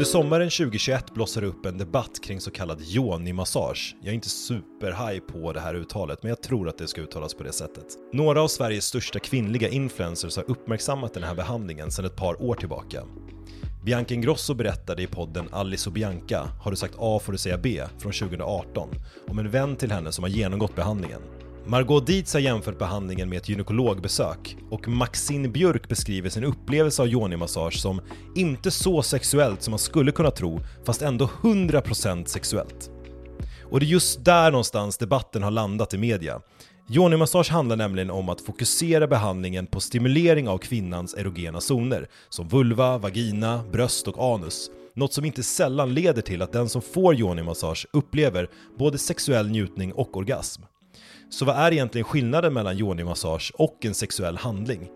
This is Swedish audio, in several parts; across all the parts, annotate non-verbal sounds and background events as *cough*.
Under sommaren 2021 blossade upp en debatt kring så kallad yoni-massage. Jag är inte superhaj på det här uttalet, men jag tror att det ska uttalas på det sättet. Några av Sveriges största kvinnliga influencers har uppmärksammat den här behandlingen sedan ett par år tillbaka. Bianca Ingrosso berättade i podden Alice och Bianca, Har du sagt A får du säga B, från 2018, om en vän till henne som har genomgått behandlingen. Margot Dietz har jämfört behandlingen med ett gynekologbesök och Maxine Björk beskriver sin upplevelse av yoni-massage som inte så sexuellt som man skulle kunna tro, fast ändå 100% sexuellt. Och det är just där någonstans debatten har landat i media. Yoni-massage handlar nämligen om att fokusera behandlingen på stimulering av kvinnans erogena zoner, som vulva, vagina, bröst och anus. Något som inte sällan leder till att den som får yoni-massage upplever både sexuell njutning och orgasm. Så vad är egentligen skillnaden mellan yoni-massage och en sexuell handling?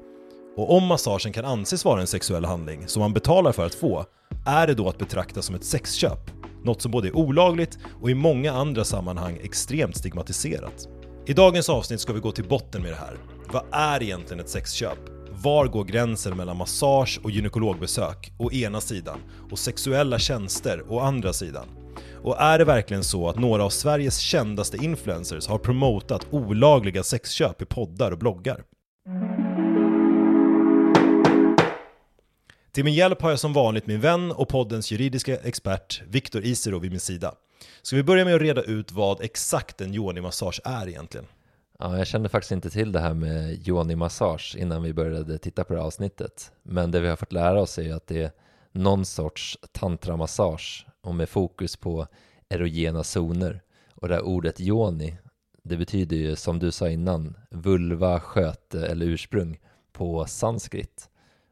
Och om massagen kan anses vara en sexuell handling som man betalar för att få, är det då att betrakta som ett sexköp? Något som både är olagligt och i många andra sammanhang extremt stigmatiserat. I dagens avsnitt ska vi gå till botten med det här. Vad är egentligen ett sexköp? Var går gränsen mellan massage och gynekologbesök å ena sidan och sexuella tjänster å andra sidan? Och är det verkligen så att några av Sveriges kändaste influencers har promotat olagliga sexköp i poddar och bloggar? Till min hjälp har jag som vanligt min vän och poddens juridiska expert Viktor Isero vid min sida. Ska vi börja med att reda ut vad exakt en yoni-massage är egentligen? Ja, jag kände faktiskt inte till det här med yoni-massage innan vi började titta på det här avsnittet. Men det vi har fått lära oss är att det är någon sorts tantramassage och med fokus på erogena zoner. Och det här ordet yoni, det betyder ju som du sa innan, vulva, sköte eller ursprung på sanskrit.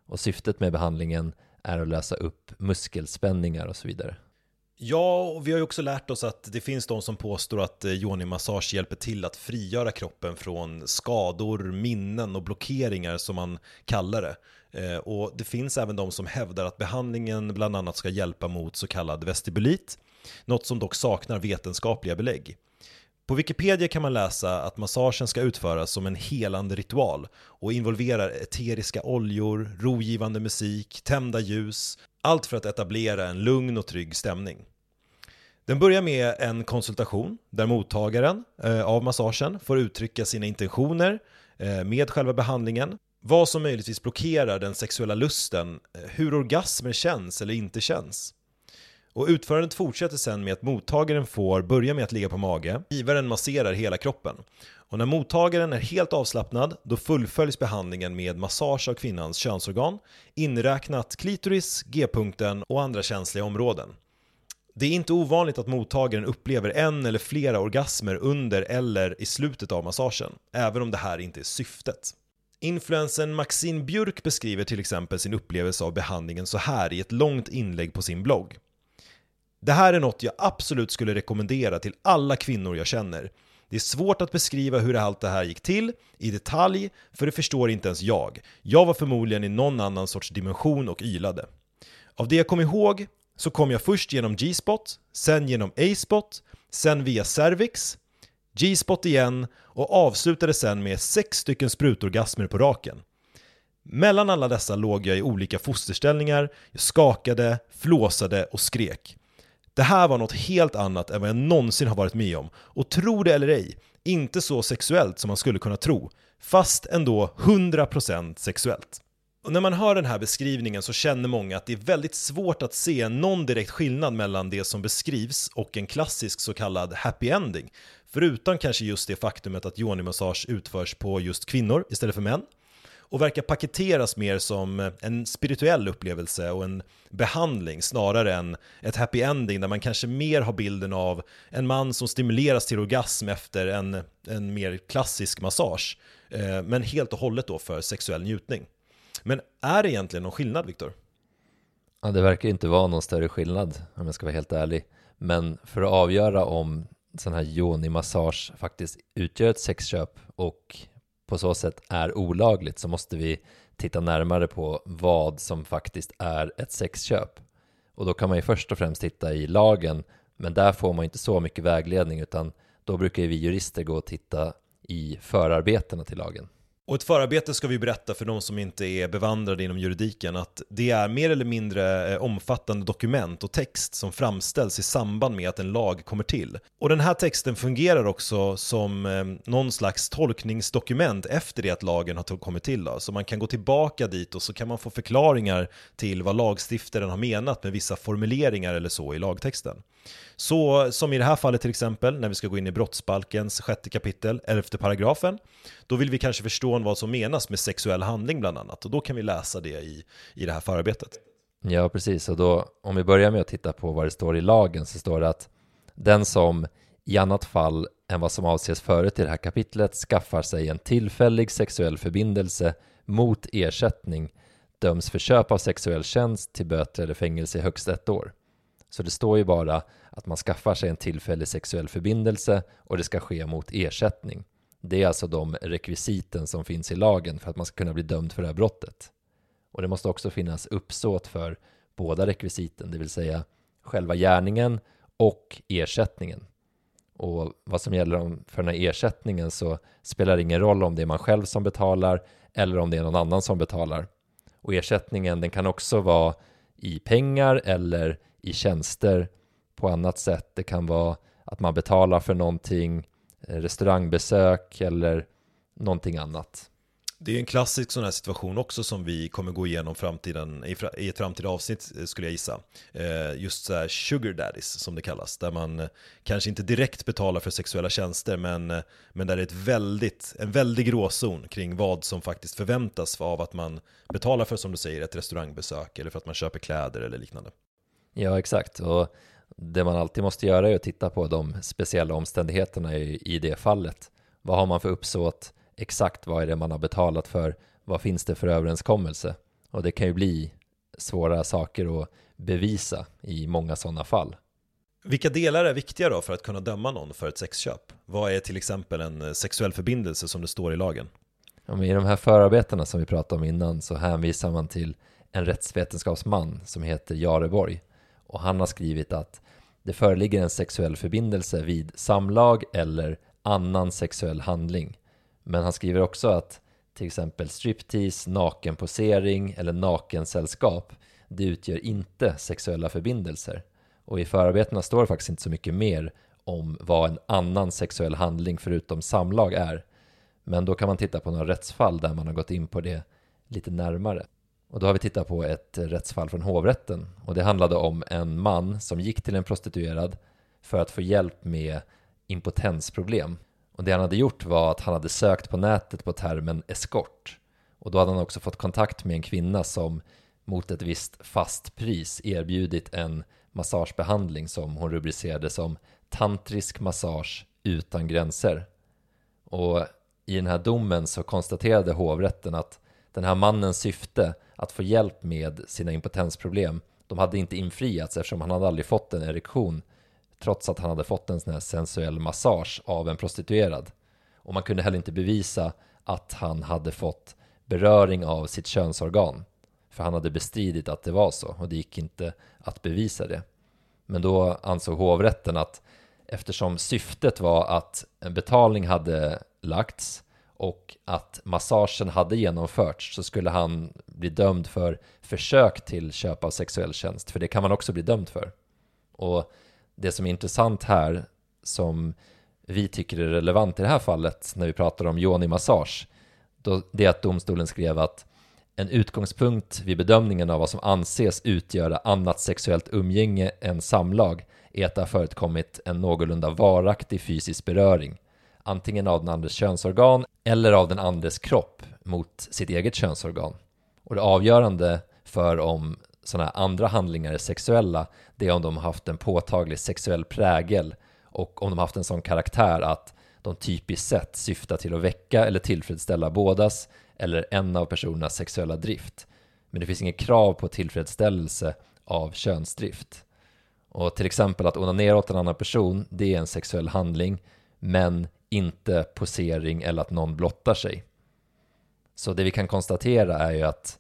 Och syftet med behandlingen är att lösa upp muskelspänningar och så vidare. Ja, och vi har ju också lärt oss att det finns de som påstår att eh, yoni-massage hjälper till att frigöra kroppen från skador, minnen och blockeringar som man kallar det. Eh, och det finns även de som hävdar att behandlingen bland annat ska hjälpa mot så kallad vestibulit, något som dock saknar vetenskapliga belägg. På Wikipedia kan man läsa att massagen ska utföras som en helande ritual och involverar eteriska oljor, rogivande musik, tända ljus, allt för att etablera en lugn och trygg stämning. Den börjar med en konsultation där mottagaren eh, av massagen får uttrycka sina intentioner eh, med själva behandlingen vad som möjligtvis blockerar den sexuella lusten, eh, hur orgasmer känns eller inte känns. Och utförandet fortsätter sen med att mottagaren får börja med att ligga på mage, givaren masserar hela kroppen. Och när mottagaren är helt avslappnad, då fullföljs behandlingen med massage av kvinnans könsorgan, inräknat klitoris, g-punkten och andra känsliga områden. Det är inte ovanligt att mottagaren upplever en eller flera orgasmer under eller i slutet av massagen, även om det här inte är syftet. Influensen Maxine Björk beskriver till exempel sin upplevelse av behandlingen så här i ett långt inlägg på sin blogg. Det här är något jag absolut skulle rekommendera till alla kvinnor jag känner. Det är svårt att beskriva hur allt det här gick till i detalj, för det förstår inte ens jag. Jag var förmodligen i någon annan sorts dimension och ylade. Av det jag kom ihåg så kom jag först genom G-spot, sen genom A-spot, sen via cervix, G-spot igen och avslutade sen med sex stycken sprutorgasmer på raken. Mellan alla dessa låg jag i olika fosterställningar, jag skakade, flåsade och skrek. Det här var något helt annat än vad jag någonsin har varit med om, och tro det eller ej, inte så sexuellt som man skulle kunna tro, fast ändå 100% sexuellt. Och när man hör den här beskrivningen så känner många att det är väldigt svårt att se någon direkt skillnad mellan det som beskrivs och en klassisk så kallad happy ending. Förutom kanske just det faktumet att yoni-massage utförs på just kvinnor istället för män och verkar paketeras mer som en spirituell upplevelse och en behandling snarare än ett happy ending där man kanske mer har bilden av en man som stimuleras till orgasm efter en, en mer klassisk massage, eh, men helt och hållet då för sexuell njutning. Men är det egentligen någon skillnad, Viktor? Ja, det verkar inte vara någon större skillnad om jag ska vara helt ärlig. Men för att avgöra om sån här yoni-massage faktiskt utgör ett sexköp och på så sätt är olagligt så måste vi titta närmare på vad som faktiskt är ett sexköp. Och då kan man ju först och främst titta i lagen, men där får man inte så mycket vägledning utan då brukar vi jurister gå och titta i förarbetena till lagen. Och ett förarbete ska vi berätta för de som inte är bevandrade inom juridiken att det är mer eller mindre eh, omfattande dokument och text som framställs i samband med att en lag kommer till. Och den här texten fungerar också som eh, någon slags tolkningsdokument efter det att lagen har kommit till. Då. Så man kan gå tillbaka dit och så kan man få förklaringar till vad lagstiftaren har menat med vissa formuleringar eller så i lagtexten. Så som i det här fallet till exempel, när vi ska gå in i brottsbalkens sjätte kapitel, elfte paragrafen, då vill vi kanske förstå vad som menas med sexuell handling bland annat, och då kan vi läsa det i, i det här förarbetet. Ja, precis, och då om vi börjar med att titta på vad det står i lagen så står det att den som i annat fall än vad som avses förut i det här kapitlet skaffar sig en tillfällig sexuell förbindelse mot ersättning döms för köp av sexuell tjänst till böter eller fängelse i högst ett år. Så det står ju bara att man skaffar sig en tillfällig sexuell förbindelse och det ska ske mot ersättning. Det är alltså de rekvisiten som finns i lagen för att man ska kunna bli dömd för det här brottet. Och det måste också finnas uppsåt för båda rekvisiten, det vill säga själva gärningen och ersättningen. Och vad som gäller för den här ersättningen så spelar det ingen roll om det är man själv som betalar eller om det är någon annan som betalar. Och ersättningen den kan också vara i pengar eller i tjänster på annat sätt. Det kan vara att man betalar för någonting, restaurangbesök eller någonting annat. Det är en klassisk sån här situation också som vi kommer gå igenom framtiden, i ett framtida avsnitt eh, skulle jag gissa. Eh, just så här sugar daddies som det kallas, där man kanske inte direkt betalar för sexuella tjänster men, men där det är ett väldigt, en väldig gråzon kring vad som faktiskt förväntas av att man betalar för, som du säger, ett restaurangbesök eller för att man köper kläder eller liknande. Ja, exakt. Och det man alltid måste göra är att titta på de speciella omständigheterna i, i det fallet. Vad har man för uppsåt? Exakt vad är det man har betalat för? Vad finns det för överenskommelse? Och det kan ju bli svåra saker att bevisa i många sådana fall. Vilka delar är viktiga då för att kunna döma någon för ett sexköp? Vad är till exempel en sexuell förbindelse som det står i lagen? Ja, I de här förarbetena som vi pratade om innan så hänvisar man till en rättsvetenskapsman som heter Jareborg och han har skrivit att det föreligger en sexuell förbindelse vid samlag eller annan sexuell handling. Men han skriver också att till exempel striptease, nakenposering eller nakensällskap det utgör inte sexuella förbindelser. Och i förarbetena står det faktiskt inte så mycket mer om vad en annan sexuell handling förutom samlag är. Men då kan man titta på några rättsfall där man har gått in på det lite närmare. Och då har vi tittat på ett rättsfall från hovrätten och det handlade om en man som gick till en prostituerad för att få hjälp med impotensproblem. Och det han hade gjort var att han hade sökt på nätet på termen eskort. Och då hade han också fått kontakt med en kvinna som mot ett visst fast pris erbjudit en massagebehandling som hon rubricerade som tantrisk massage utan gränser. Och i den här domen så konstaterade hovrätten att den här mannens syfte att få hjälp med sina impotensproblem, de hade inte infriats eftersom han hade aldrig fått en erektion trots att han hade fått en sån här sensuell massage av en prostituerad. Och man kunde heller inte bevisa att han hade fått beröring av sitt könsorgan. För han hade bestridit att det var så och det gick inte att bevisa det. Men då ansåg hovrätten att eftersom syftet var att en betalning hade lagts och att massagen hade genomförts så skulle han bli dömd för försök till köp av sexuell tjänst, för det kan man också bli dömd för. Och det som är intressant här, som vi tycker är relevant i det här fallet när vi pratar om yoni-massage, det är att domstolen skrev att en utgångspunkt vid bedömningen av vad som anses utgöra annat sexuellt umgänge än samlag är att det har förekommit en någorlunda varaktig fysisk beröring antingen av den andres könsorgan eller av den andres kropp mot sitt eget könsorgan. Och det avgörande för om sådana här andra handlingar är sexuella, det är om de har haft en påtaglig sexuell prägel och om de har haft en sån karaktär att de typiskt sett syftar till att väcka eller tillfredsställa bådas eller en av personernas sexuella drift. Men det finns inget krav på tillfredsställelse av könsdrift. Och till exempel att onanera åt en annan person, det är en sexuell handling, men inte posering eller att någon blottar sig. Så det vi kan konstatera är ju att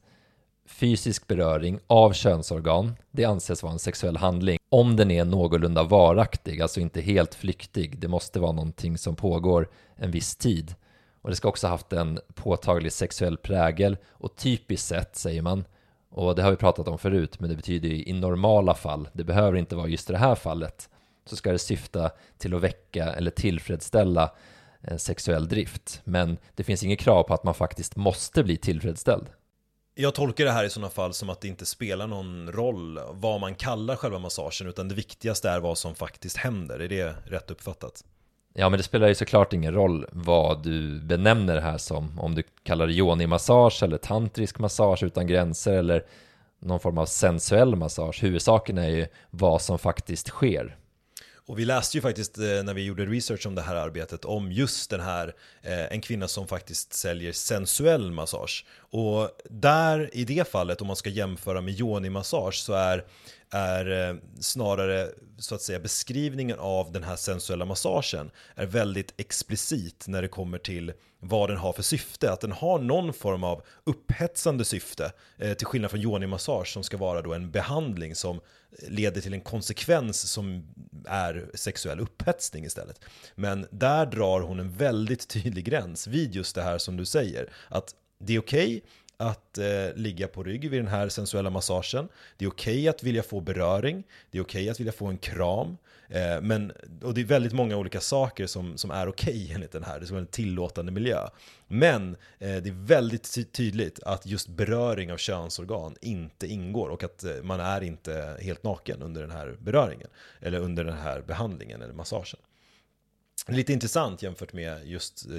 fysisk beröring av könsorgan, det anses vara en sexuell handling om den är någorlunda varaktig, alltså inte helt flyktig. Det måste vara någonting som pågår en viss tid. Och det ska också ha haft en påtaglig sexuell prägel och typiskt sett, säger man, och det har vi pratat om förut, men det betyder ju i normala fall, det behöver inte vara just det här fallet, så ska det syfta till att väcka eller tillfredsställa eh, sexuell drift. Men det finns inget krav på att man faktiskt måste bli tillfredsställd. Jag tolkar det här i sådana fall som att det inte spelar någon roll vad man kallar själva massagen, utan det viktigaste är vad som faktiskt händer. Är det rätt uppfattat? Ja, men det spelar ju såklart ingen roll vad du benämner det här som. Om du kallar det yoni-massage eller tantrisk massage utan gränser eller någon form av sensuell massage. Huvudsaken är ju vad som faktiskt sker. Och vi läste ju faktiskt eh, när vi gjorde research om det här arbetet om just den här, eh, en kvinna som faktiskt säljer sensuell massage. Och där, i det fallet, om man ska jämföra med yoni-massage, så är är eh, snarare så att säga beskrivningen av den här sensuella massagen är väldigt explicit när det kommer till vad den har för syfte. Att den har någon form av upphetsande syfte eh, till skillnad från yoni-massage som ska vara då en behandling som leder till en konsekvens som är sexuell upphetsning istället. Men där drar hon en väldigt tydlig gräns vid just det här som du säger. Att det är okej okay att eh, ligga på rygg vid den här sensuella massagen. Det är okej okay att vilja få beröring. Det är okej okay att vilja få en kram. Eh, men, och det är väldigt många olika saker som, som är okej okay *laughs* enligt den här. Det är en tillåtande miljö. Men eh, det är väldigt tydligt att just beröring av könsorgan inte ingår och att eh, man är inte helt naken under den här beröringen. Eller under den här behandlingen eller massagen lite intressant jämfört med just eh,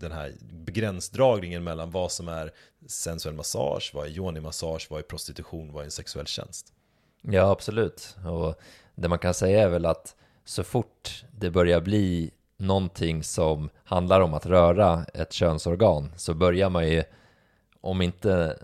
den här begränsdragningen mellan vad som är sensuell massage, vad är yoni-massage, vad är prostitution, vad är en sexuell tjänst? Ja, absolut. Och det man kan säga är väl att så fort det börjar bli någonting som handlar om att röra ett könsorgan så börjar man ju, om inte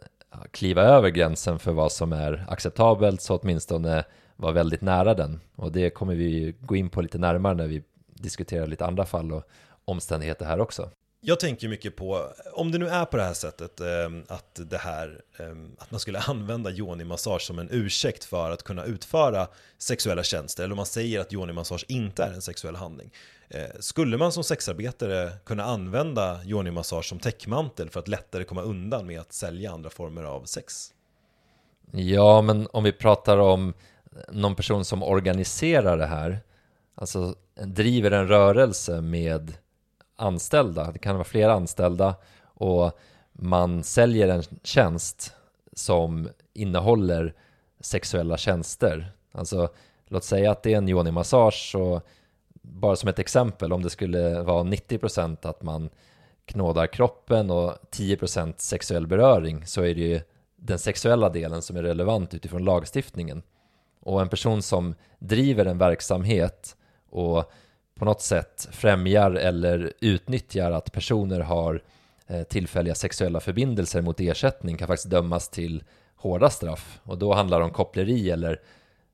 kliva över gränsen för vad som är acceptabelt så åtminstone vara väldigt nära den. Och det kommer vi gå in på lite närmare när vi diskutera lite andra fall och omständigheter här också. Jag tänker mycket på, om det nu är på det här sättet, eh, att det här, eh, att man skulle *laughs* använda yoni-massage som en ursäkt för att kunna utföra sexuella tjänster, eller om man säger att yoni-massage inte är en sexuell handling. Eh, skulle man som sexarbetare kunna använda yoni-massage som täckmantel för att lättare komma undan med att sälja andra former av sex? Ja, men om vi pratar om någon person som organiserar det här, alltså driver en rörelse med anställda, det kan vara flera anställda och man säljer en tjänst som innehåller sexuella tjänster. Alltså, låt säga att det är en yoni-massage och bara som ett exempel, om det skulle vara 90% att man knådar kroppen och 10% sexuell beröring så är det ju den sexuella delen som är relevant utifrån lagstiftningen. Och en person som driver en verksamhet och på något sätt främjar eller utnyttjar att personer har eh, tillfälliga sexuella förbindelser mot ersättning kan faktiskt dömas till hårda straff och då handlar det om koppleri eller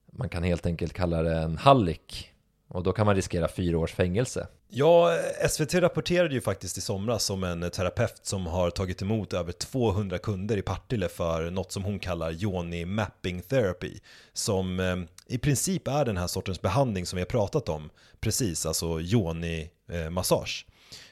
man kan helt enkelt kalla det en hallick och då kan man riskera fyra års fängelse. Ja, SVT rapporterade ju faktiskt i somras om en terapeut som har tagit emot över 200 kunder i Partille för något som hon kallar Joni Mapping Therapy. Som eh, i princip är den här sortens behandling som vi har pratat om precis, alltså Joni-massage.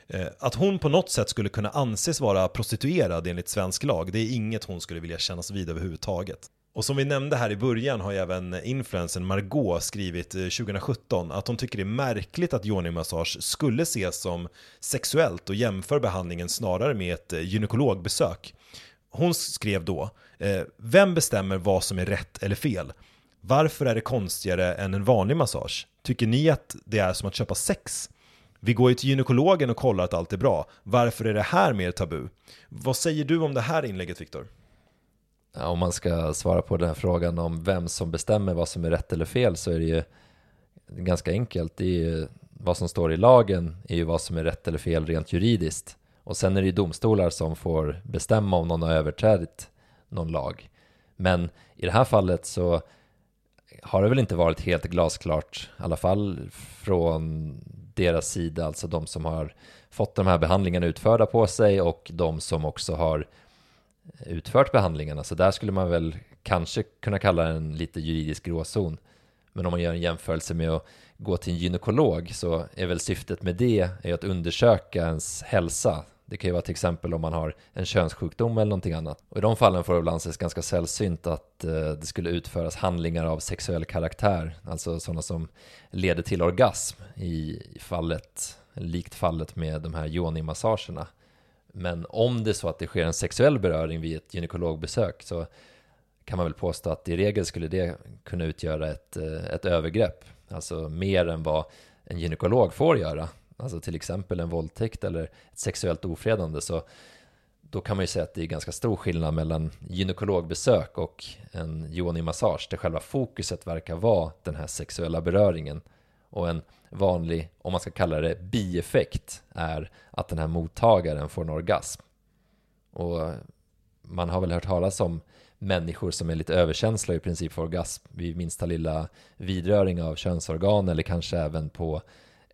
Eh, eh, att hon på något sätt skulle kunna anses vara prostituerad enligt svensk lag, det är inget hon skulle vilja kännas vid överhuvudtaget. Och som vi nämnde här i början har ju även influensen Margot skrivit eh, 2017 att hon tycker det är märkligt att yoni-massage skulle ses som sexuellt och jämför behandlingen snarare med ett eh, gynekologbesök. Hon skrev då, eh, vem bestämmer vad som är rätt eller fel? Varför är det konstigare än en vanlig massage? Tycker ni att det är som att köpa sex? Vi går ju till gynekologen och kollar att allt är bra. Varför är det här mer tabu? Vad säger du om det här inlägget Viktor? Om man ska svara på den här frågan om vem som bestämmer vad som är rätt eller fel så är det ju ganska enkelt. Det är ju, vad som står i lagen är ju vad som är rätt eller fel rent juridiskt. Och sen är det ju domstolar som får bestämma om någon har överträtt någon lag. Men i det här fallet så har det väl inte varit helt glasklart, i alla fall från deras sida, alltså de som har fått de här behandlingarna utförda på sig och de som också har utfört behandlingarna. Så där skulle man väl kanske kunna kalla en lite juridisk gråzon. Men om man gör en jämförelse med att gå till en gynekolog så är väl syftet med det är att undersöka ens hälsa. Det kan ju vara till exempel om man har en könssjukdom eller någonting annat. Och i de fallen får det väl anses ganska sällsynt att eh, det skulle utföras handlingar av sexuell karaktär, alltså sådana som leder till orgasm i fallet, likt fallet med de här yoni-massagerna. Men om det är så att det sker en sexuell beröring vid ett gynekologbesök så kan man väl påstå att i regel skulle det kunna utgöra ett, eh, ett övergrepp, alltså mer än vad en gynekolog får göra, alltså till exempel en våldtäkt eller ett sexuellt ofredande, så då kan man ju säga att det är ganska stor skillnad mellan gynekologbesök och en yoni-massage, där själva fokuset verkar vara den här sexuella beröringen och en vanlig, om man ska kalla det bieffekt, är att den här mottagaren får en orgasm. Och man har väl hört talas om människor som är lite överkänsliga i princip för orgasm vid minsta lilla vidröring av könsorgan eller kanske även på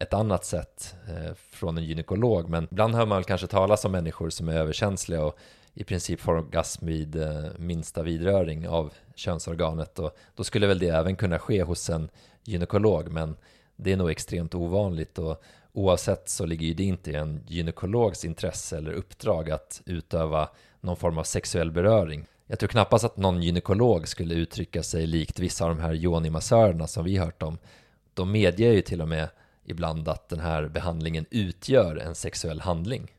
ett annat sätt eh, från en gynekolog. Men ibland hör man väl kanske talas om människor som är överkänsliga och i princip får orgasm vid eh, minsta vidröring av könsorganet och då skulle väl det även kunna ske hos en gynekolog men det är nog extremt ovanligt och oavsett så ligger ju det inte i en gynekologs intresse eller uppdrag att utöva någon form av sexuell beröring. Jag tror knappast att någon gynekolog skulle uttrycka sig likt vissa av de här yoni-massörerna som vi hört om. De medger ju till och med ibland att den här behandlingen utgör en sexuell handling.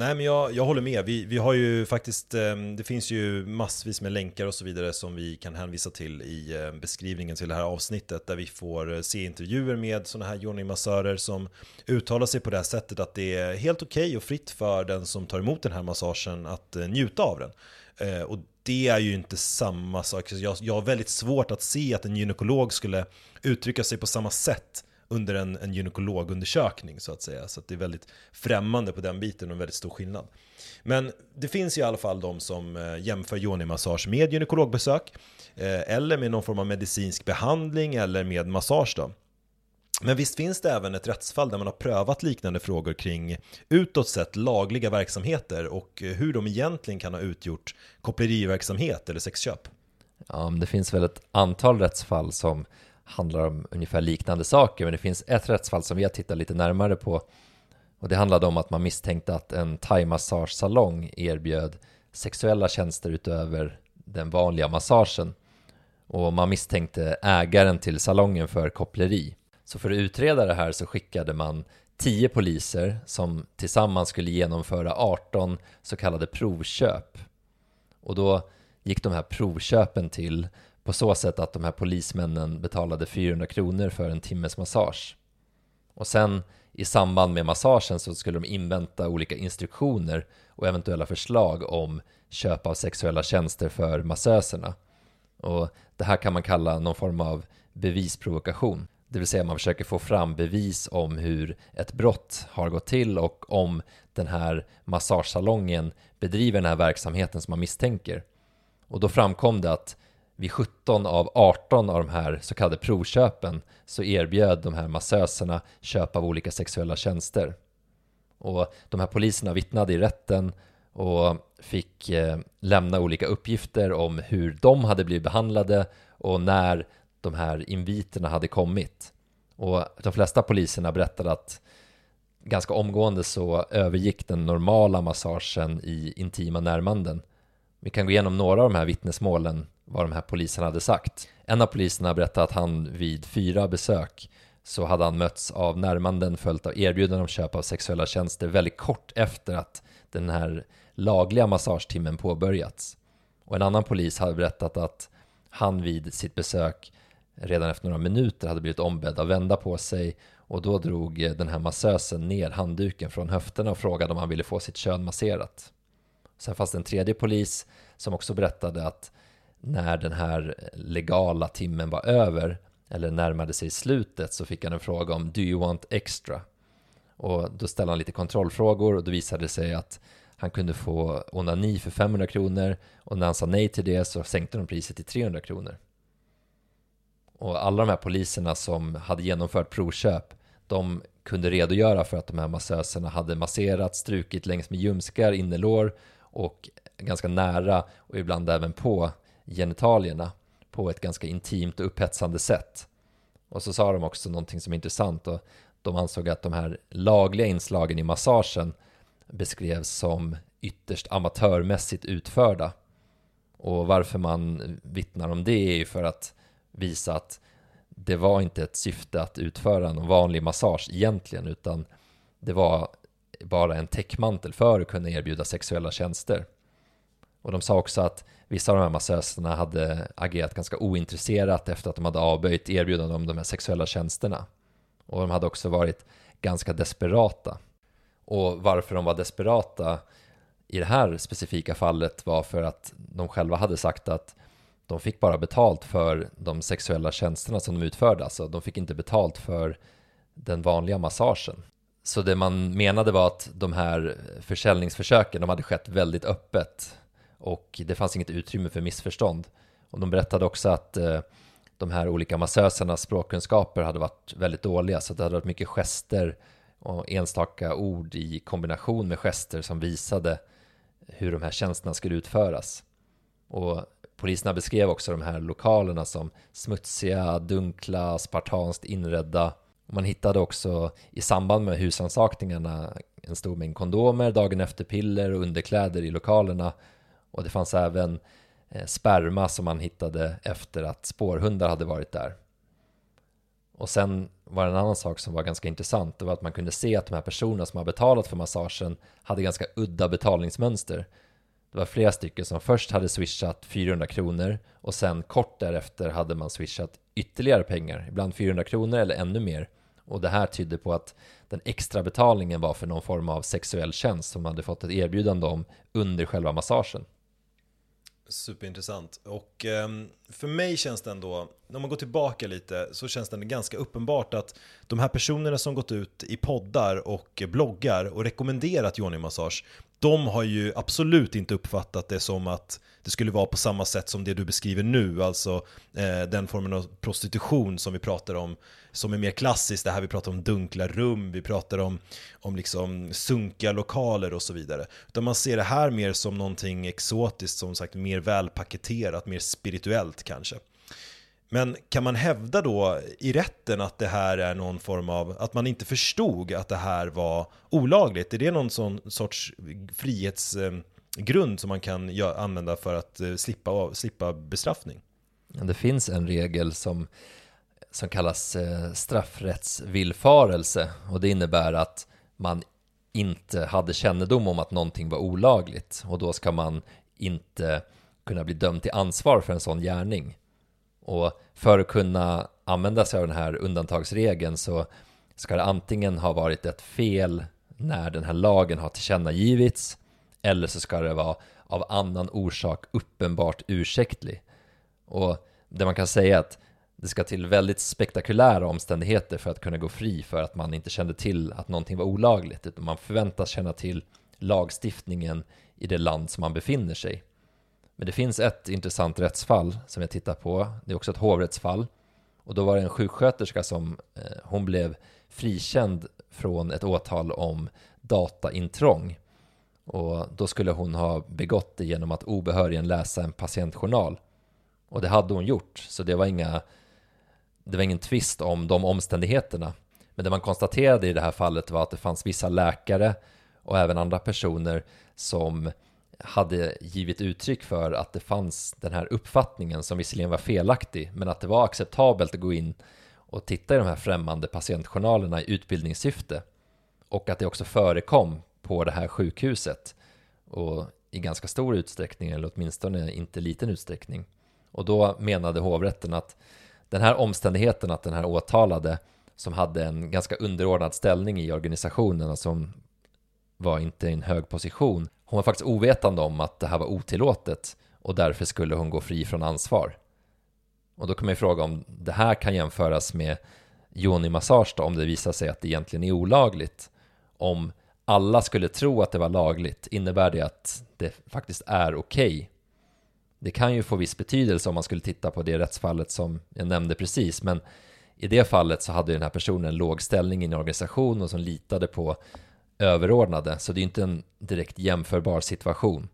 Nej men jag, jag håller med, vi, vi har ju faktiskt, ehm, det finns ju massvis med länkar och så vidare som vi kan hänvisa till i ehm, beskrivningen till det här avsnittet där vi får eh, se intervjuer med sådana här Johnny-massörer som uttalar sig på det här sättet att det är helt okej okay och fritt för den som tar emot den här massagen att eh, njuta av den. Eh, och det är ju inte samma sak, jag, jag har väldigt svårt att se att en gynekolog skulle uttrycka sig på samma sätt under en, en gynekologundersökning så att säga. Så att det är väldigt främmande på den biten och en väldigt stor skillnad. Men det finns i alla fall de som eh, jämför yoni-massage med gynekologbesök eh, eller med någon form av medicinsk behandling eller med massage då. Men visst finns det även ett rättsfall där man har prövat liknande frågor kring utåt sett lagliga verksamheter och eh, hur de egentligen kan ha utgjort koppleriverksamhet eller sexköp? Ja, det finns väl ett antal rättsfall som handlar om ungefär liknande saker, men det finns ett rättsfall som vi har tittat lite närmare på och det handlade om att man misstänkte att en thaimassagesalong erbjöd sexuella tjänster utöver den vanliga massagen och man misstänkte ägaren till salongen för koppleri. Så för att utreda det här så skickade man 10 poliser som tillsammans skulle genomföra 18 så kallade provköp. Och då gick de här provköpen till på så sätt att de här polismännen betalade 400 kronor för en timmes massage. Och sen i samband med massagen så skulle de invänta olika instruktioner och eventuella förslag om köp av sexuella tjänster för massöserna. Och det här kan man kalla någon form av bevisprovokation. Det vill säga man försöker få fram bevis om hur ett brott har gått till och om den här massagesalongen bedriver den här verksamheten som man misstänker. Och då framkom det att vid 17 av 18 av de här så kallade provköpen så erbjöd de här massöserna köp av olika sexuella tjänster. Och de här poliserna vittnade i rätten och fick eh, lämna olika uppgifter om hur de hade blivit behandlade och när de här inviterna hade kommit. Och de flesta poliserna berättade att ganska omgående så övergick den normala massagen i intima närmanden. Vi kan gå igenom några av de här vittnesmålen vad de här poliserna hade sagt. En av poliserna berättade att han vid fyra besök så hade han mötts av närmanden följt av erbjudanden om köp av sexuella tjänster väldigt kort efter att den här lagliga massagetimmen påbörjats. Och en annan polis hade berättat att han vid sitt besök redan efter några minuter hade blivit ombedd att vända på sig och då drog den här massösen ner handduken från höfterna och frågade om han ville få sitt kön masserat. Sen fanns det en tredje polis som också berättade att när den här legala timmen var över eller närmade sig slutet så fick han en fråga om Do you want extra? Och då ställde han lite kontrollfrågor och då visade det sig att han kunde få onani för 500 kronor och när han sa nej till det så sänkte de priset till 300 kronor. Och alla de här poliserna som hade genomfört provköp, de kunde redogöra för att de här massöserna hade masserat, strukit längs med ljumskar, innerlår och ganska nära och ibland även på genitalierna på ett ganska intimt och upphetsande sätt. Och så sa de också någonting som är intressant och de ansåg att de här lagliga inslagen i massagen beskrevs som ytterst amatörmässigt utförda. Och varför man vittnar om det är ju för att visa att det var inte ett syfte att utföra någon vanlig massage egentligen, utan det var bara en täckmantel för att kunna erbjuda sexuella tjänster. Och de sa också att vissa av de här massöserna hade agerat ganska ointresserat efter att de hade avböjt erbjudanden om de här sexuella tjänsterna. Och de hade också varit ganska desperata. Och varför de var desperata i det här specifika fallet var för att de själva hade sagt att de fick bara betalt för de sexuella tjänsterna som de utförde, alltså de fick inte betalt för den vanliga massagen. Så det man menade var att de här försäljningsförsöken, de hade skett väldigt öppet och det fanns inget utrymme för missförstånd. Och de berättade också att eh, de här olika massösernas språkkunskaper hade varit väldigt dåliga, så det hade varit mycket gester och enstaka ord i kombination med gester som visade hur de här tjänsterna skulle utföras. Och poliserna beskrev också de här lokalerna som smutsiga, dunkla, spartanskt inredda. Och man hittade också i samband med husansakningarna en stor mängd kondomer, dagen efter piller och underkläder i lokalerna. Och det fanns även eh, sperma som man hittade efter att spårhundar hade varit där. Och sen var det en annan sak som var ganska intressant. Det var att man kunde se att de här personerna som har betalat för massagen hade ganska udda betalningsmönster. Det var flera stycken som först hade swishat 400 kronor och sen kort därefter hade man swishat ytterligare pengar, ibland 400 kronor eller ännu mer. Och det här tydde på att den extra betalningen var för någon form av sexuell tjänst som man hade fått ett erbjudande om under själva massagen. Superintressant. Och ehm, för mig känns det ändå, när man går tillbaka lite, så känns det ganska uppenbart att de här personerna som gått ut i poddar och bloggar och rekommenderat yoni-massage, de har ju absolut inte uppfattat det som att det skulle vara på samma sätt som det du beskriver nu, alltså eh, den formen av prostitution som vi pratar om, som är mer klassiskt, det här vi pratar om dunkla rum, vi pratar om, om liksom sunkiga lokaler och så vidare. Utan man ser det här mer som någonting exotiskt, som sagt mer välpaketerat, mer spirituellt kanske. Men kan man hävda då i rätten att det här är någon form av, att man inte förstod att det här var olagligt? Är det någon sån sorts frihetsgrund eh, som man kan använda för att eh, slippa, slippa bestraffning? Det finns en regel som, som kallas eh, straffrättsvillfarelse och det innebär att man inte hade kännedom om att någonting var olagligt och då ska man inte kunna bli dömd till ansvar för en sån gärning. Och för att kunna använda sig av den här undantagsregeln så ska det antingen ha varit ett fel när den här lagen har tillkännagivits eller så ska det vara av annan orsak uppenbart ursäktlig. Och det man kan säga är att det ska till väldigt spektakulära omständigheter för att kunna gå fri för att man inte kände till att någonting var olagligt, utan man förväntas känna till lagstiftningen i det land som man befinner sig. Men det finns ett intressant rättsfall som jag tittar på. Det är också ett hovrättsfall. Och då var det en sjuksköterska som eh, hon blev frikänd från ett åtal om dataintrång. Och då skulle hon ha begått det genom att obehörigen läsa en patientjournal. Och det hade hon gjort, så det var inga det var ingen tvist om de omständigheterna. Men det man konstaterade i det här fallet var att det fanns vissa läkare och även andra personer som hade givit uttryck för att det fanns den här uppfattningen som visserligen var felaktig, men att det var acceptabelt att gå in och titta i de här främmande patientjournalerna i utbildningssyfte och att det också förekom på det här sjukhuset och i ganska stor utsträckning, eller åtminstone inte liten utsträckning. Och då menade hovrätten att den här omständigheten att den här åtalade som hade en ganska underordnad ställning i organisationen, som var inte i en hög position, hon var faktiskt ovetande om att det här var otillåtet och därför skulle hon gå fri från ansvar. Och då kan man ju fråga om det här kan jämföras med yoni-massage då, om det visar sig att det egentligen är olagligt. Om alla skulle tro att det var lagligt, innebär det att det faktiskt är okej? Okay? Det kan ju få viss betydelse om man skulle titta på det rättsfallet som jag nämnde precis, men i det fallet så hade den här personen en låg ställning i en organisation och som litade på överordnade, så det är inte en direkt jämförbar situation.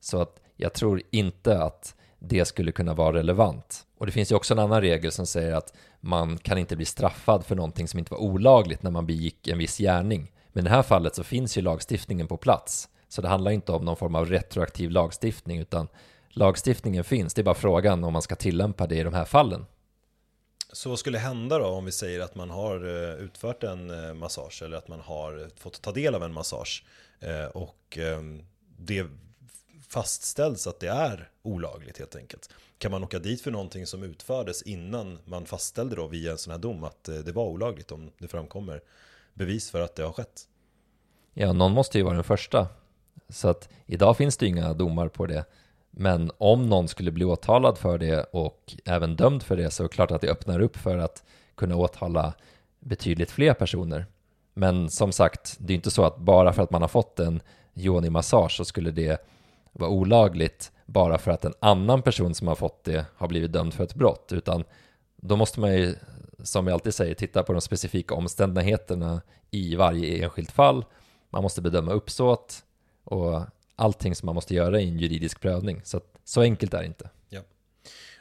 Så att jag tror inte att det skulle kunna vara relevant. Och det finns ju också en annan regel som säger att man kan inte bli straffad för någonting som inte var olagligt när man begick en viss gärning. Men i det här fallet så finns ju lagstiftningen på plats. Så det handlar inte om någon form av retroaktiv lagstiftning utan lagstiftningen finns. Det är bara frågan om man ska tillämpa det i de här fallen. Så vad skulle hända då om vi säger att man har eh, utfört en eh, massage eller att man har fått ta del av en massage eh, och ehm, det fastställs att det är olagligt helt enkelt. Kan man åka dit för någonting som utfördes innan man fastställde då via en sån här dom att det var olagligt om det framkommer bevis för att det har skett? Ja, någon måste ju vara den första. Så att idag finns det inga domar på det. Men om någon skulle bli åtalad för det och även dömd för det så är det klart att det öppnar upp för att kunna åtala betydligt fler personer. Men som sagt, det är inte så att bara för att man har fått en yoni-massage så skulle det vara olagligt bara för att en annan person som har fått det har blivit dömd för ett brott, utan då måste man ju, som jag alltid säger, titta på de specifika omständigheterna i varje enskilt fall. Man måste bedöma uppsåt och allting som man måste göra i en juridisk prövning. Så, att, så enkelt är det inte. Ja.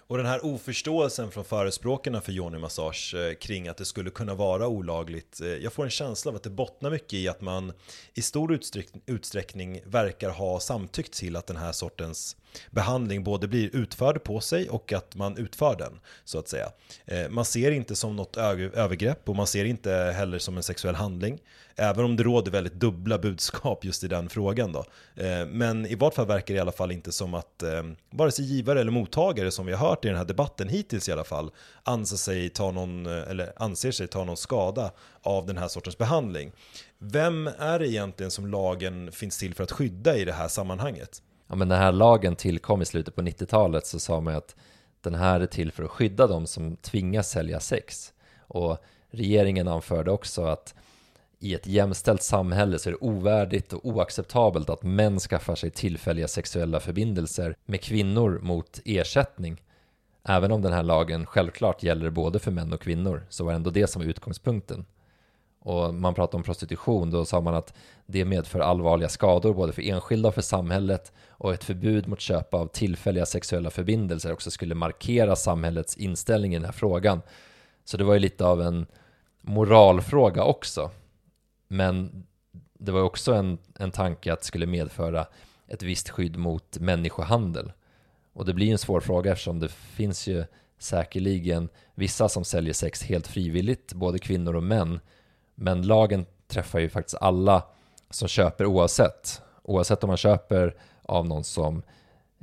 Och den här oförståelsen från förespråkarna för yoni-massage eh, kring att det skulle kunna vara olagligt. Eh, jag får en känsla av att det bottnar mycket i att man i stor utsträckning verkar ha samtyckt till att den här sortens behandling både blir utförd på sig och att man utför den, så att säga. Eh, man ser inte som något övergrepp och man ser inte heller som en sexuell handling. Även om det råder väldigt dubbla budskap just i den frågan då. Eh, men i vart fall verkar det i alla fall inte som att eh, vare sig givare eller mottagare som vi har hört i den här debatten hittills i alla fall anser sig ta någon, eh, eller anser sig ta någon skada av den här sortens behandling. Vem är det egentligen som lagen finns till för att skydda i det här sammanhanget? ja, men den här lagen tillkom i slutet på 90-talet så sa man att den här är till för att skydda de som tvingas sälja sex. Och regeringen anförde också att i ett jämställt samhälle så är det ovärdigt och oacceptabelt att män skaffar sig tillfälliga sexuella förbindelser med kvinnor mot ersättning. Även om den här lagen självklart gäller både för män och kvinnor så var ändå det som var utgångspunkten och man pratade om prostitution, då sa man att det medför allvarliga skador både för enskilda och för samhället och ett förbud mot köp av tillfälliga sexuella förbindelser också skulle markera samhällets inställning i den här frågan. Så det var ju lite av en moralfråga också. Men det var också en, en tanke att det skulle medföra ett visst skydd mot människohandel. Och det blir en svår fråga eftersom det finns ju säkerligen vissa som säljer sex helt frivilligt, både kvinnor och män, men lagen träffar ju faktiskt alla som köper oavsett. Oavsett om man köper av någon som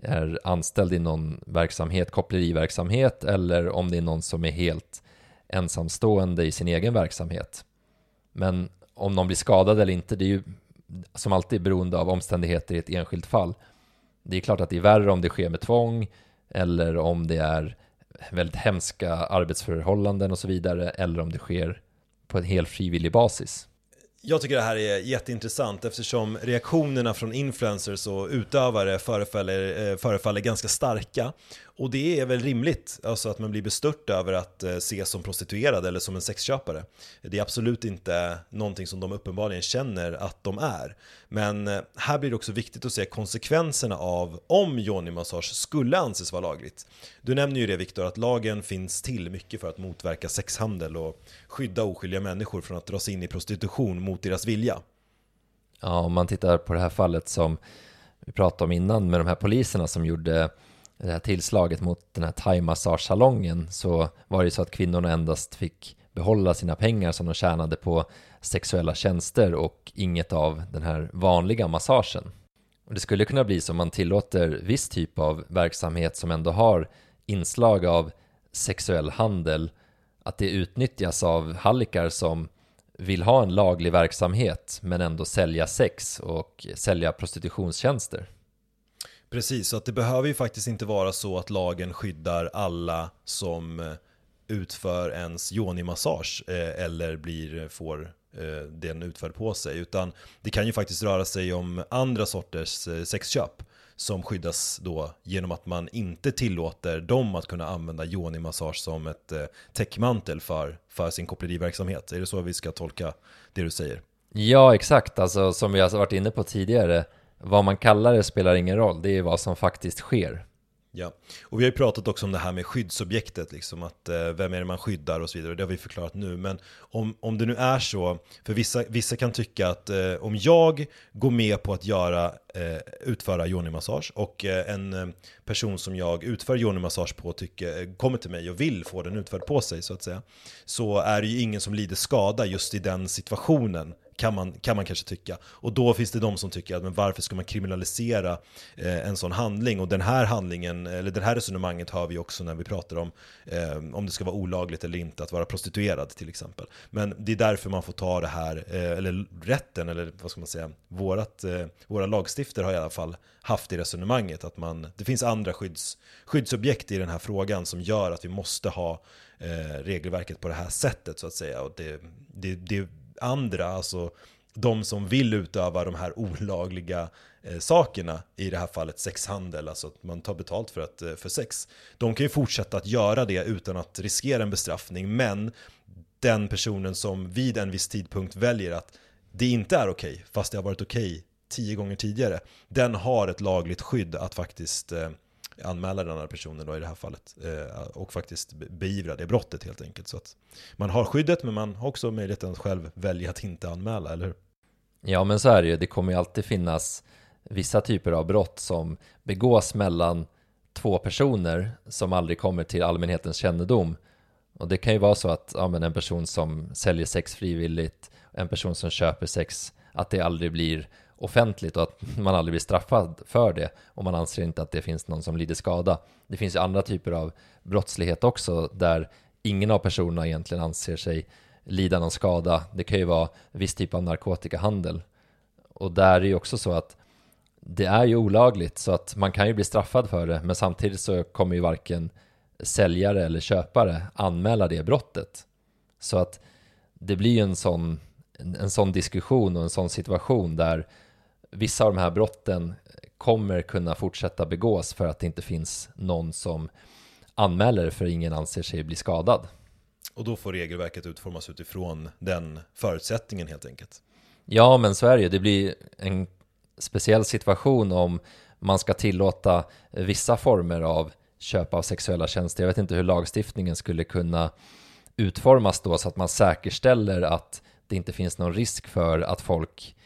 är anställd i någon verksamhet, koppleriverksamhet eller om det är någon som är helt ensamstående i sin egen verksamhet. Men om någon blir skadad eller inte, det är ju som alltid beroende av omständigheter i ett enskilt fall. Det är klart att det är värre om det sker med tvång eller om det är väldigt hemska arbetsförhållanden och så vidare eller om det sker på en helt frivillig basis. Jag tycker det här är jätteintressant eftersom reaktionerna från influencers och utövare förefaller, eh, förefaller ganska starka. Och det är väl rimligt, alltså att man blir bestört över att eh, ses som prostituerad eller som en sexköpare. Det är absolut inte någonting som de uppenbarligen känner att de är. Men eh, här blir det också viktigt att se konsekvenserna av om yoni-massage skulle anses vara lagligt. Du nämner ju det Viktor, att lagen finns till mycket för att motverka sexhandel och skydda oskyldiga människor från att dras in i prostitution mot deras vilja. Ja, om man tittar på det här fallet som vi pratade om innan med de här poliserna som gjorde det här tillslaget mot den här thaimassagesalongen så var det ju så att kvinnorna endast fick behålla sina pengar som de tjänade på sexuella tjänster och inget av den här vanliga massagen. Och det skulle kunna bli så om man tillåter viss typ av verksamhet som ändå har inslag av sexuell handel att det utnyttjas av hallickar som vill ha en laglig verksamhet men ändå sälja sex och sälja prostitutionstjänster. Precis, så att det behöver ju faktiskt inte vara så att lagen skyddar alla som eh, utför ens yoni-massage eh, eller blir, eh, får eh, den utförd på sig. Utan det kan ju faktiskt röra sig om andra sorters eh, sexköp som skyddas då genom att man inte tillåter dem att kunna använda yoni-massage som ett eh, täckmantel för, för sin koppleriverksamhet. Är det så vi ska tolka det du säger? Ja, exakt. Alltså som vi har varit inne på tidigare, vad man kallar det spelar ingen roll. Det är vad som faktiskt sker. Ja, och vi har ju pratat också om det här med skyddsobjektet, liksom att eh, vem är det man skyddar och så vidare, det har vi förklarat nu. Men om, om det nu är så, för vissa, vissa kan tycka att eh, om jag går med på att göra, eh, utföra yoni-massage och eh, en eh, person som jag utför yoni-massage på tycker, eh, kommer till mig och vill få den utförd på sig så att säga, så är det ju ingen som lider skada just i den situationen kan man, kan man kanske tycka. Och då finns det de som tycker att men varför ska man kriminalisera eh, en sån handling? Och den här handlingen, eller det här resonemanget hör vi också när vi pratar om eh, om det ska vara olagligt eller inte att vara prostituerad till exempel. Men det är därför man får ta det här, eh, eller rätten, eller vad ska man säga, vårat, eh, våra lagstiftare har i alla fall haft i resonemanget att man, det finns andra skydds, skyddsobjekt i den här frågan som gör att vi måste ha eh, regelverket på det här sättet så att säga. Och det, det, det andra, alltså de som vill utöva de här olagliga eh, sakerna, i det här fallet sexhandel, alltså att man tar betalt för, att, eh, för sex. De kan ju fortsätta att göra det utan att riskera en bestraffning, men den personen som vid en viss tidpunkt väljer att det inte är okej, okay, fast det har varit okej okay tio gånger tidigare, den har ett lagligt skydd att faktiskt eh, anmäla den här personen då i det här fallet eh, och faktiskt beivra det brottet helt enkelt. Så att man har skyddet men man har också möjligheten att själv välja att inte anmäla, eller hur? Ja men så är det ju, det kommer ju alltid finnas vissa typer av brott som begås mellan två personer som aldrig kommer till allmänhetens kännedom. Och det kan ju vara så att ja, men en person som säljer sex frivilligt, en person som köper sex, att det aldrig blir offentligt och att *laughs* man aldrig blir straffad för det och man anser inte att det finns någon som lider skada. Det finns ju andra typer av brottslighet också där ingen av personerna egentligen anser sig lida någon skada. Det kan ju vara viss typ av narkotikahandel och där är det ju också så att det är ju olagligt så att man kan ju bli straffad för det men samtidigt så kommer ju varken säljare eller köpare anmäla det brottet. Så att det blir ju en sån, en sån diskussion och en sån situation där vissa av de här brotten kommer kunna fortsätta begås för att det inte finns någon som anmäler för ingen anser sig bli skadad. Och då får regelverket utformas utifrån den förutsättningen helt enkelt. Ja, men så är det ju. Det blir en speciell situation om man ska tillåta vissa former av köp av sexuella tjänster. Jag vet inte hur lagstiftningen skulle kunna utformas då så att man säkerställer att det inte finns någon risk för att folk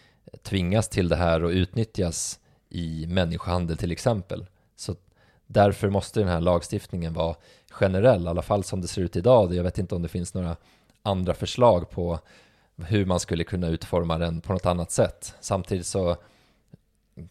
tvingas till det här och utnyttjas i människohandel till exempel. Så därför måste den här lagstiftningen vara generell, i alla fall som det ser ut idag. Jag vet inte om det finns några andra förslag på hur man skulle kunna utforma den på något annat sätt. Samtidigt så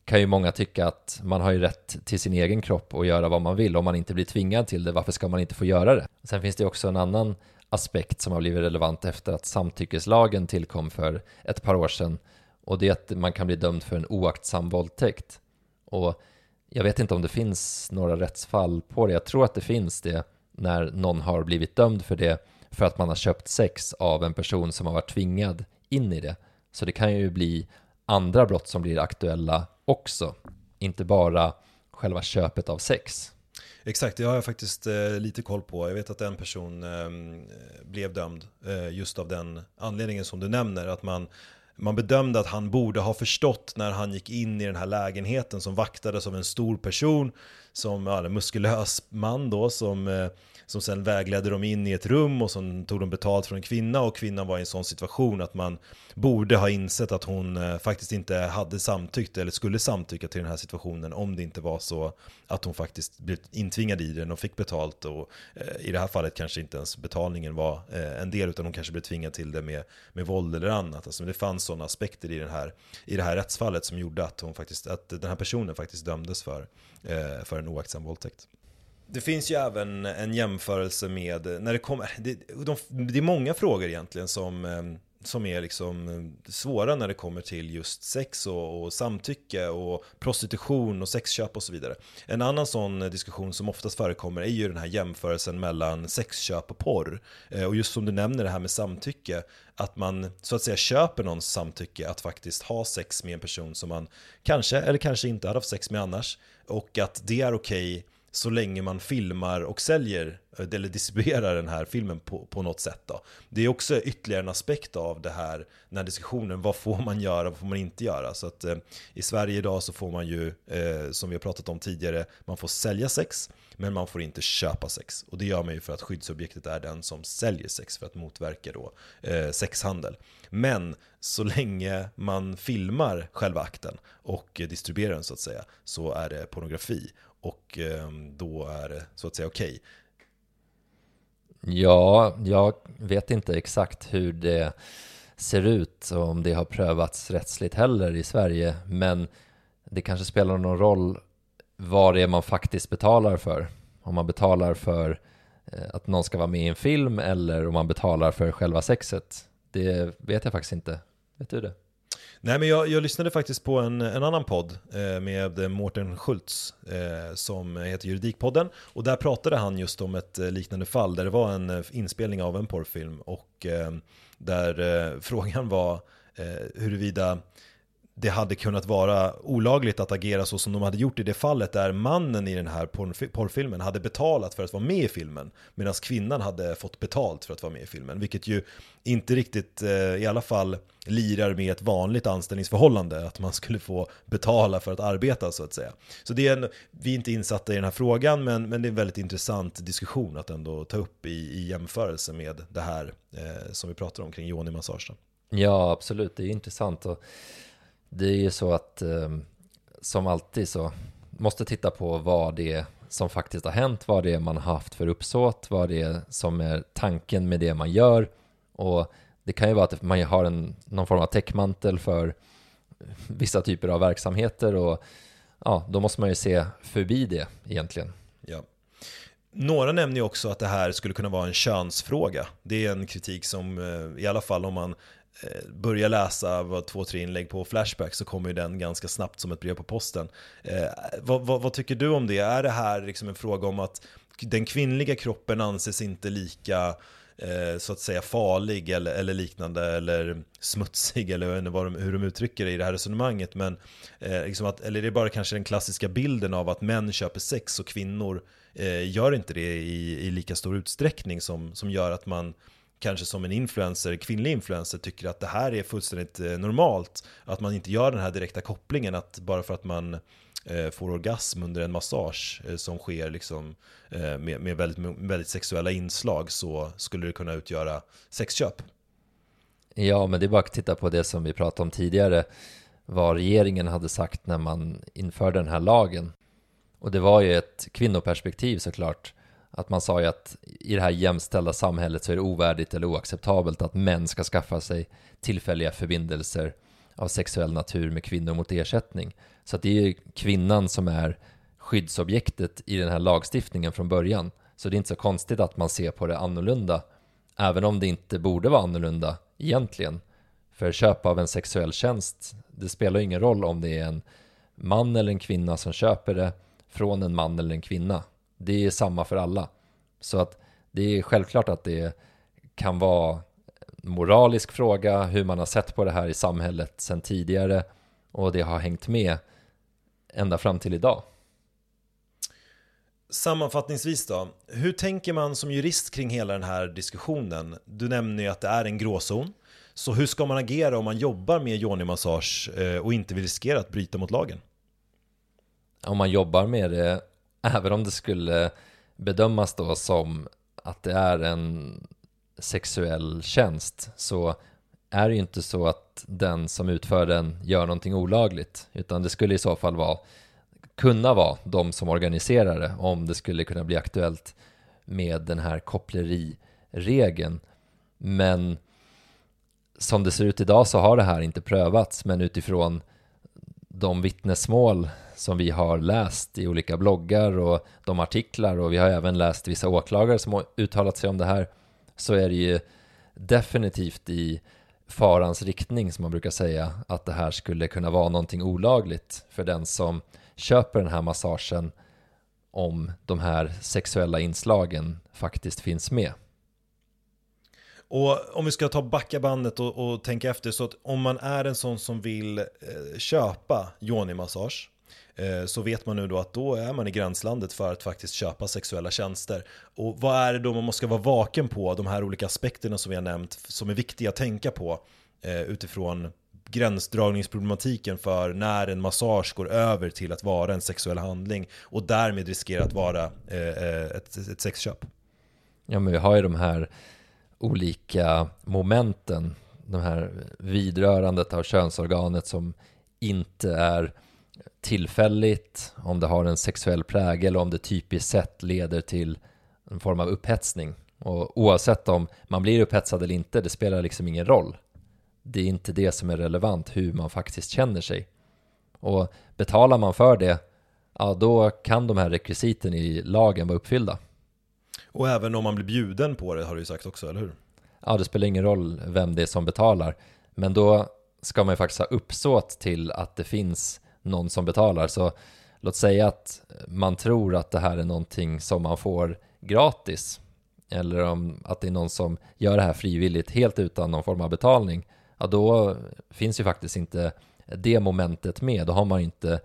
kan ju många tycka att man har ju rätt till sin egen kropp och göra vad man vill. Om man inte blir tvingad till det, varför ska man inte få göra det? Sen finns det också en annan aspekt som har blivit relevant efter att samtyckeslagen tillkom för ett par år sedan och det är att man kan bli dömd för en oaktsam våldtäkt. Och jag vet inte om det finns några rättsfall på det. Jag tror att det finns det när någon har blivit dömd för det för att man har köpt sex av en person som har varit tvingad in i det. Så det kan ju bli andra brott som blir aktuella också, inte bara själva köpet av sex. Exakt, det har jag faktiskt eh, lite koll på. Jag vet att en person eh, blev dömd eh, just av den anledningen som du nämner, att man man bedömde att han borde ha förstått när han gick in i den här lägenheten som vaktades av en stor person, som ja, en muskulös man då, som eh, som sen vägledde dem in i ett rum och som tog de betalt från en kvinna och kvinnan var i en sån situation att man borde ha insett att hon eh, faktiskt inte hade samtyckt eller skulle samtycka till den här situationen om det inte var så att hon faktiskt blev intvingad i den och fick betalt och eh, i det här fallet kanske inte ens betalningen var eh, en del utan hon kanske blev tvingad till det med, med våld eller annat. Alltså det fanns sådana aspekter i, den här, i det här rättsfallet som gjorde att, hon faktiskt, att den här personen faktiskt dömdes för, för en oaktsam våldtäkt. Det finns ju även en jämförelse med, när det kommer, äh, det, de, det är många frågor egentligen som, ehm, som är liksom eh, svåra när det kommer till just sex och, och, samtycke och prostitution och sexköp och så vidare. En annan sån diskussion som oftast förekommer är ju den här jämförelsen mellan sexköp och porr. Eh, och just som du nämner det här med samtycke, att man så att säga köper någons samtycke att faktiskt ha sex med en person som man kanske eller kanske inte hade haft sex med annars. Och att det är okej okay så länge man filmar och säljer eh, eller distribuerar den här filmen på, på något sätt. Då. Det är också ytterligare en aspekt av det här, den här diskussionen, vad får man göra, vad får man inte göra? Så att eh, i Sverige idag så får man ju, eh, som vi har pratat om tidigare, man får sälja sex, men man får inte köpa sex. Och det gör man ju för att skyddsobjektet är den som säljer sex för att motverka då eh, sexhandel. Men så länge man filmar själva akten och eh, distribuerar den så att säga, så är det pornografi och ehm, då är det så att säga okej. Okay. Ja, jag vet inte exakt hur det ser ut och om det har prövats rättsligt heller i Sverige, men det kanske spelar någon roll vad det är man faktiskt betalar för. Om man betalar för eh, att någon ska vara med i en film eller om man betalar för själva sexet. Det vet jag faktiskt inte. Vet du det? Nej men jag, jag lyssnade faktiskt på en, en annan podd eh, med Mårten Schultz eh, som heter Juridikpodden. Och där pratade han just om ett eh, liknande fall där det var en eh, inspelning av en porrfilm. Och eh, där eh, *laughs* frågan var eh, huruvida det hade kunnat vara olagligt att agera så som de hade gjort i det fallet där mannen i den här porrfilmen hade betalat för att vara med i filmen medan kvinnan hade fått betalt för att vara med i filmen vilket ju inte riktigt eh, i alla fall lirar med ett vanligt anställningsförhållande att man skulle få betala för att arbeta så att säga. Så det är en, vi är inte insatta i den här frågan men, men det är en väldigt intressant diskussion att ändå ta upp i, i jämförelse med det här eh, som vi pratar om kring yoni-massage. Ja absolut, det är intressant. Och det är ju så att eh, som alltid så måste titta på vad det är som faktiskt har hänt, vad det är man har haft för uppsåt, vad det är som är tanken med det man gör. Och det kan ju vara att man har en, någon form av täckmantel för vissa typer av verksamheter och ja, då måste man ju se förbi det egentligen. Ja. Några nämner ju också att det här skulle kunna vara en könsfråga. Det är en kritik som, eh, i alla fall om man Eh, börja läsa vad två, tre inlägg på Flashback så kommer ju den ganska snabbt som ett brev på posten. Eh, vad, vad, vad, tycker du om det? Är det här liksom en fråga om att den kvinnliga kroppen anses inte lika eh, så att säga farlig eller, eller, liknande eller smutsig eller jag vet inte vad de, hur de uttrycker det i det här resonemanget men eh, liksom att, eller är det bara kanske den klassiska bilden av att män köper sex och kvinnor eh, gör inte det i, i lika stor utsträckning som, som gör att man kanske som en influencer, kvinnlig influencer, tycker att det här är fullständigt eh, normalt. Att man inte gör den här direkta kopplingen att bara för att man eh, får orgasm under en massage eh, som sker liksom, med, med väldigt, väldigt sexuella inslag så skulle det kunna utgöra sexköp. Ja, men det är bara att titta på det som vi pratade om tidigare, vad regeringen hade sagt när man införde den här lagen. Och det var ju ett kvinnoperspektiv såklart att man sa ju att i det här jämställda samhället så är det ovärdigt eller oacceptabelt att män ska skaffa sig tillfälliga förbindelser av sexuell natur med kvinnor mot ersättning. Så att det är ju kvinnan som är skyddsobjektet i den här lagstiftningen från början. Så det är inte så konstigt att man ser på det annorlunda, även om det inte borde vara annorlunda egentligen. För köp av en sexuell tjänst, det spelar ingen roll om det är en man eller en kvinna som köper det från en man eller en kvinna. Det är samma för alla. Så att det är självklart att det kan vara moralisk fråga hur man har sett på det här i samhället sedan tidigare och det har hängt med ända fram till idag. Sammanfattningsvis då, hur tänker man som jurist kring hela den här diskussionen? Du nämner ju att det är en gråzon. Så hur ska man agera om man jobbar med yoni-massage eh, och inte vill riskera att bryta mot lagen? Om man jobbar med det även om det skulle bedömas då som att det är en sexuell tjänst så är det ju inte så att den som utför den gör någonting olagligt utan det skulle i så fall vara kunna vara de som organiserar det om det skulle kunna bli aktuellt med den här koppleriregeln. Men som det ser ut idag så har det här inte prövats men utifrån de vittnesmål som vi har läst i olika bloggar och de artiklar och vi har även läst vissa åklagare som har uttalat sig om det här så är det ju definitivt i farans riktning som man brukar säga att det här skulle kunna vara någonting olagligt för den som köper den här massagen om de här sexuella inslagen faktiskt finns med. Och om vi ska ta backa bandet och, och tänka efter så att om man är en sån som vill eh, köpa yoni-massage eh, så vet man nu då att då är man i gränslandet för att faktiskt köpa sexuella tjänster. Och vad är det då man måste vara vaken på, de här olika aspekterna som vi har nämnt, som är viktiga att tänka på eh, utifrån gränsdragningsproblematiken för när en massage går över till att vara en sexuell handling och därmed riskerar att vara eh, eh, ett, ett sexköp. Ja men vi har ju de här olika momenten, de här vidrörandet av könsorganet som inte är tillfälligt, om det har en sexuell prägel, om det typiskt sett leder till en form av upphetsning. Och oavsett om man blir upphetsad eller inte, det spelar liksom ingen roll. Det är inte det som är relevant, hur man faktiskt känner sig. Och betalar man för det, ja då kan de här rekvisiten i lagen vara uppfyllda. Och även om man blir bjuden på det har du ju sagt också, eller hur? Ja, det spelar ingen roll vem det är som betalar. Men då ska man ju faktiskt ha uppsåt till att det finns någon som betalar. Så låt säga att man tror att det här är någonting som man får gratis. Eller om att det är någon som gör det här frivilligt helt utan någon form av betalning. Ja, då finns ju faktiskt inte det momentet med. Då har man inte,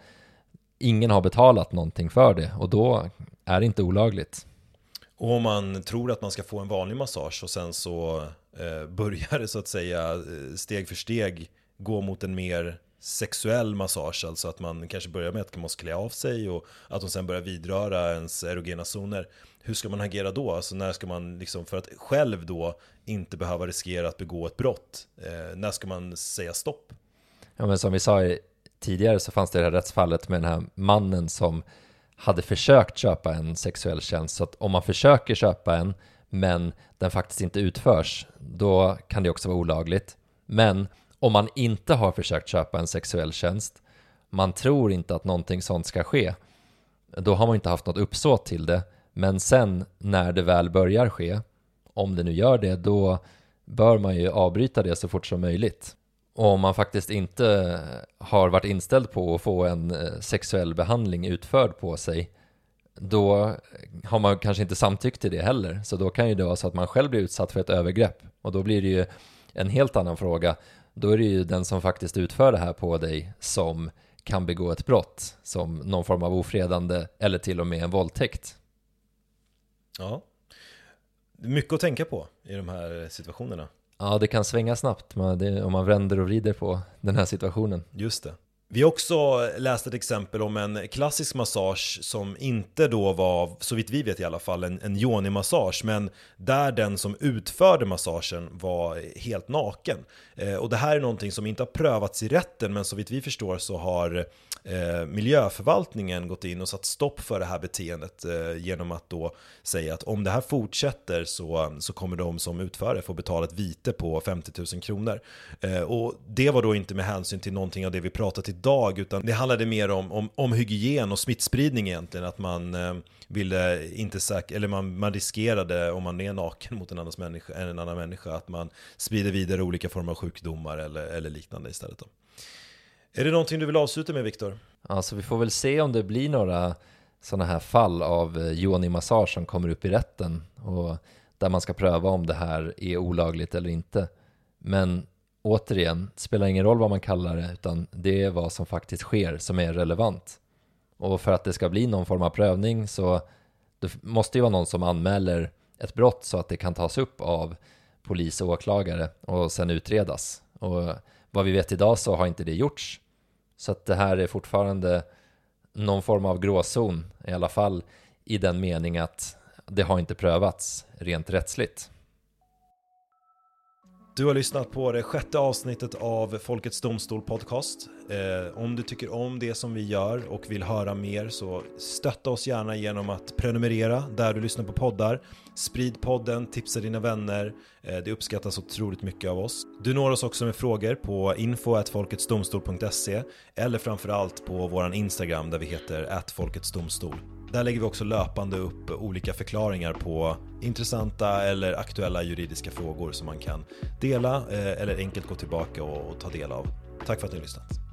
ingen har betalat någonting för det och då är det inte olagligt. Och om man tror att man ska få en vanlig massage och sen så eh, börjar *laughs* det så att säga eh, steg för steg gå mot en mer sexuell massage, alltså att man kanske börjar med att man måste klä av sig och att de sen börjar vidröra ens erogena zoner. Hur ska man agera då? Alltså när ska man, liksom, för att själv då inte behöva riskera att begå ett brott, eh, när ska man säga stopp? Ja men som vi sa tidigare så fanns det det här rättsfallet med den här mannen som hade försökt köpa en sexuell tjänst. Så att om man försöker köpa en men den faktiskt inte utförs, då kan det också vara olagligt. Men om man inte har försökt köpa en sexuell tjänst, man tror inte att någonting sånt ska ske, då har man inte haft något uppsåt till det. Men sen när det väl börjar ske, om det nu gör det, då bör man ju avbryta det så fort som möjligt. Och om man faktiskt inte har varit inställd på att få en eh, sexuell behandling utförd på sig, då har man kanske inte samtyckt till det heller. Så då kan ju det vara så att man själv blir utsatt för ett övergrepp. Och då blir det ju en helt annan fråga. Då är det ju den som faktiskt utför det här på dig som kan begå ett brott, som någon form av ofredande eller till och med en våldtäkt. Ja, mycket att tänka på i de här situationerna. Ja, det kan svänga snabbt om man vänder och vrider på den här situationen. Just det. Vi har också läst ett exempel om en klassisk massage som inte då var, så vitt vi vet i alla fall, en, en yoni-massage, men där den som utförde massagen var helt naken. Eh, och det här är någonting som inte har prövats i rätten, men så vitt vi förstår så har eh, miljöförvaltningen gått in och satt stopp för det här beteendet eh, genom att då säga att om det här fortsätter så, så kommer de som utför det få betala ett vite på 50 000 kronor. Eh, och det var då inte med hänsyn till någonting av det vi pratat idag, utan det handlade mer om, om, om hygien och smittspridning egentligen, att man eh, ville inte säkra, eller man, man riskerade om man är naken mot en, annans människa, en annan människa, att man sprider vidare olika former av sjukdomar eller, eller liknande istället. Då. Är det någonting du vill avsluta med Viktor? Alltså vi får väl se om det blir några sådana här fall av eh, yoni-massage som kommer upp i rätten och där man ska pröva om det här är olagligt eller inte. Men återigen, det spelar ingen roll vad man kallar det utan det är vad som faktiskt sker som är relevant. Och för att det ska bli någon form av prövning så det måste ju vara någon som anmäler ett brott så att det kan tas upp av polis och åklagare och sen utredas. Och vad vi vet idag så har inte det gjorts. Så att det här är fortfarande någon form av gråzon, i alla fall i den mening att det har inte prövats rent rättsligt. Du har lyssnat på det sjätte avsnittet av Folkets Domstol Podcast. Eh, om du tycker om det som vi gör och vill höra mer så stötta oss gärna genom att prenumerera där du lyssnar på poddar. Sprid podden, tipsa dina vänner. Eh, det uppskattas otroligt mycket av oss. Du når oss också med frågor på info.folketsdomstol.se eller framförallt på våran Instagram där vi heter Folkets Domstol. Där lägger vi också löpande upp olika förklaringar på intressanta eller aktuella juridiska frågor som man kan dela eh, eller enkelt gå tillbaka och ta del av. Tack för att ni har lyssnat.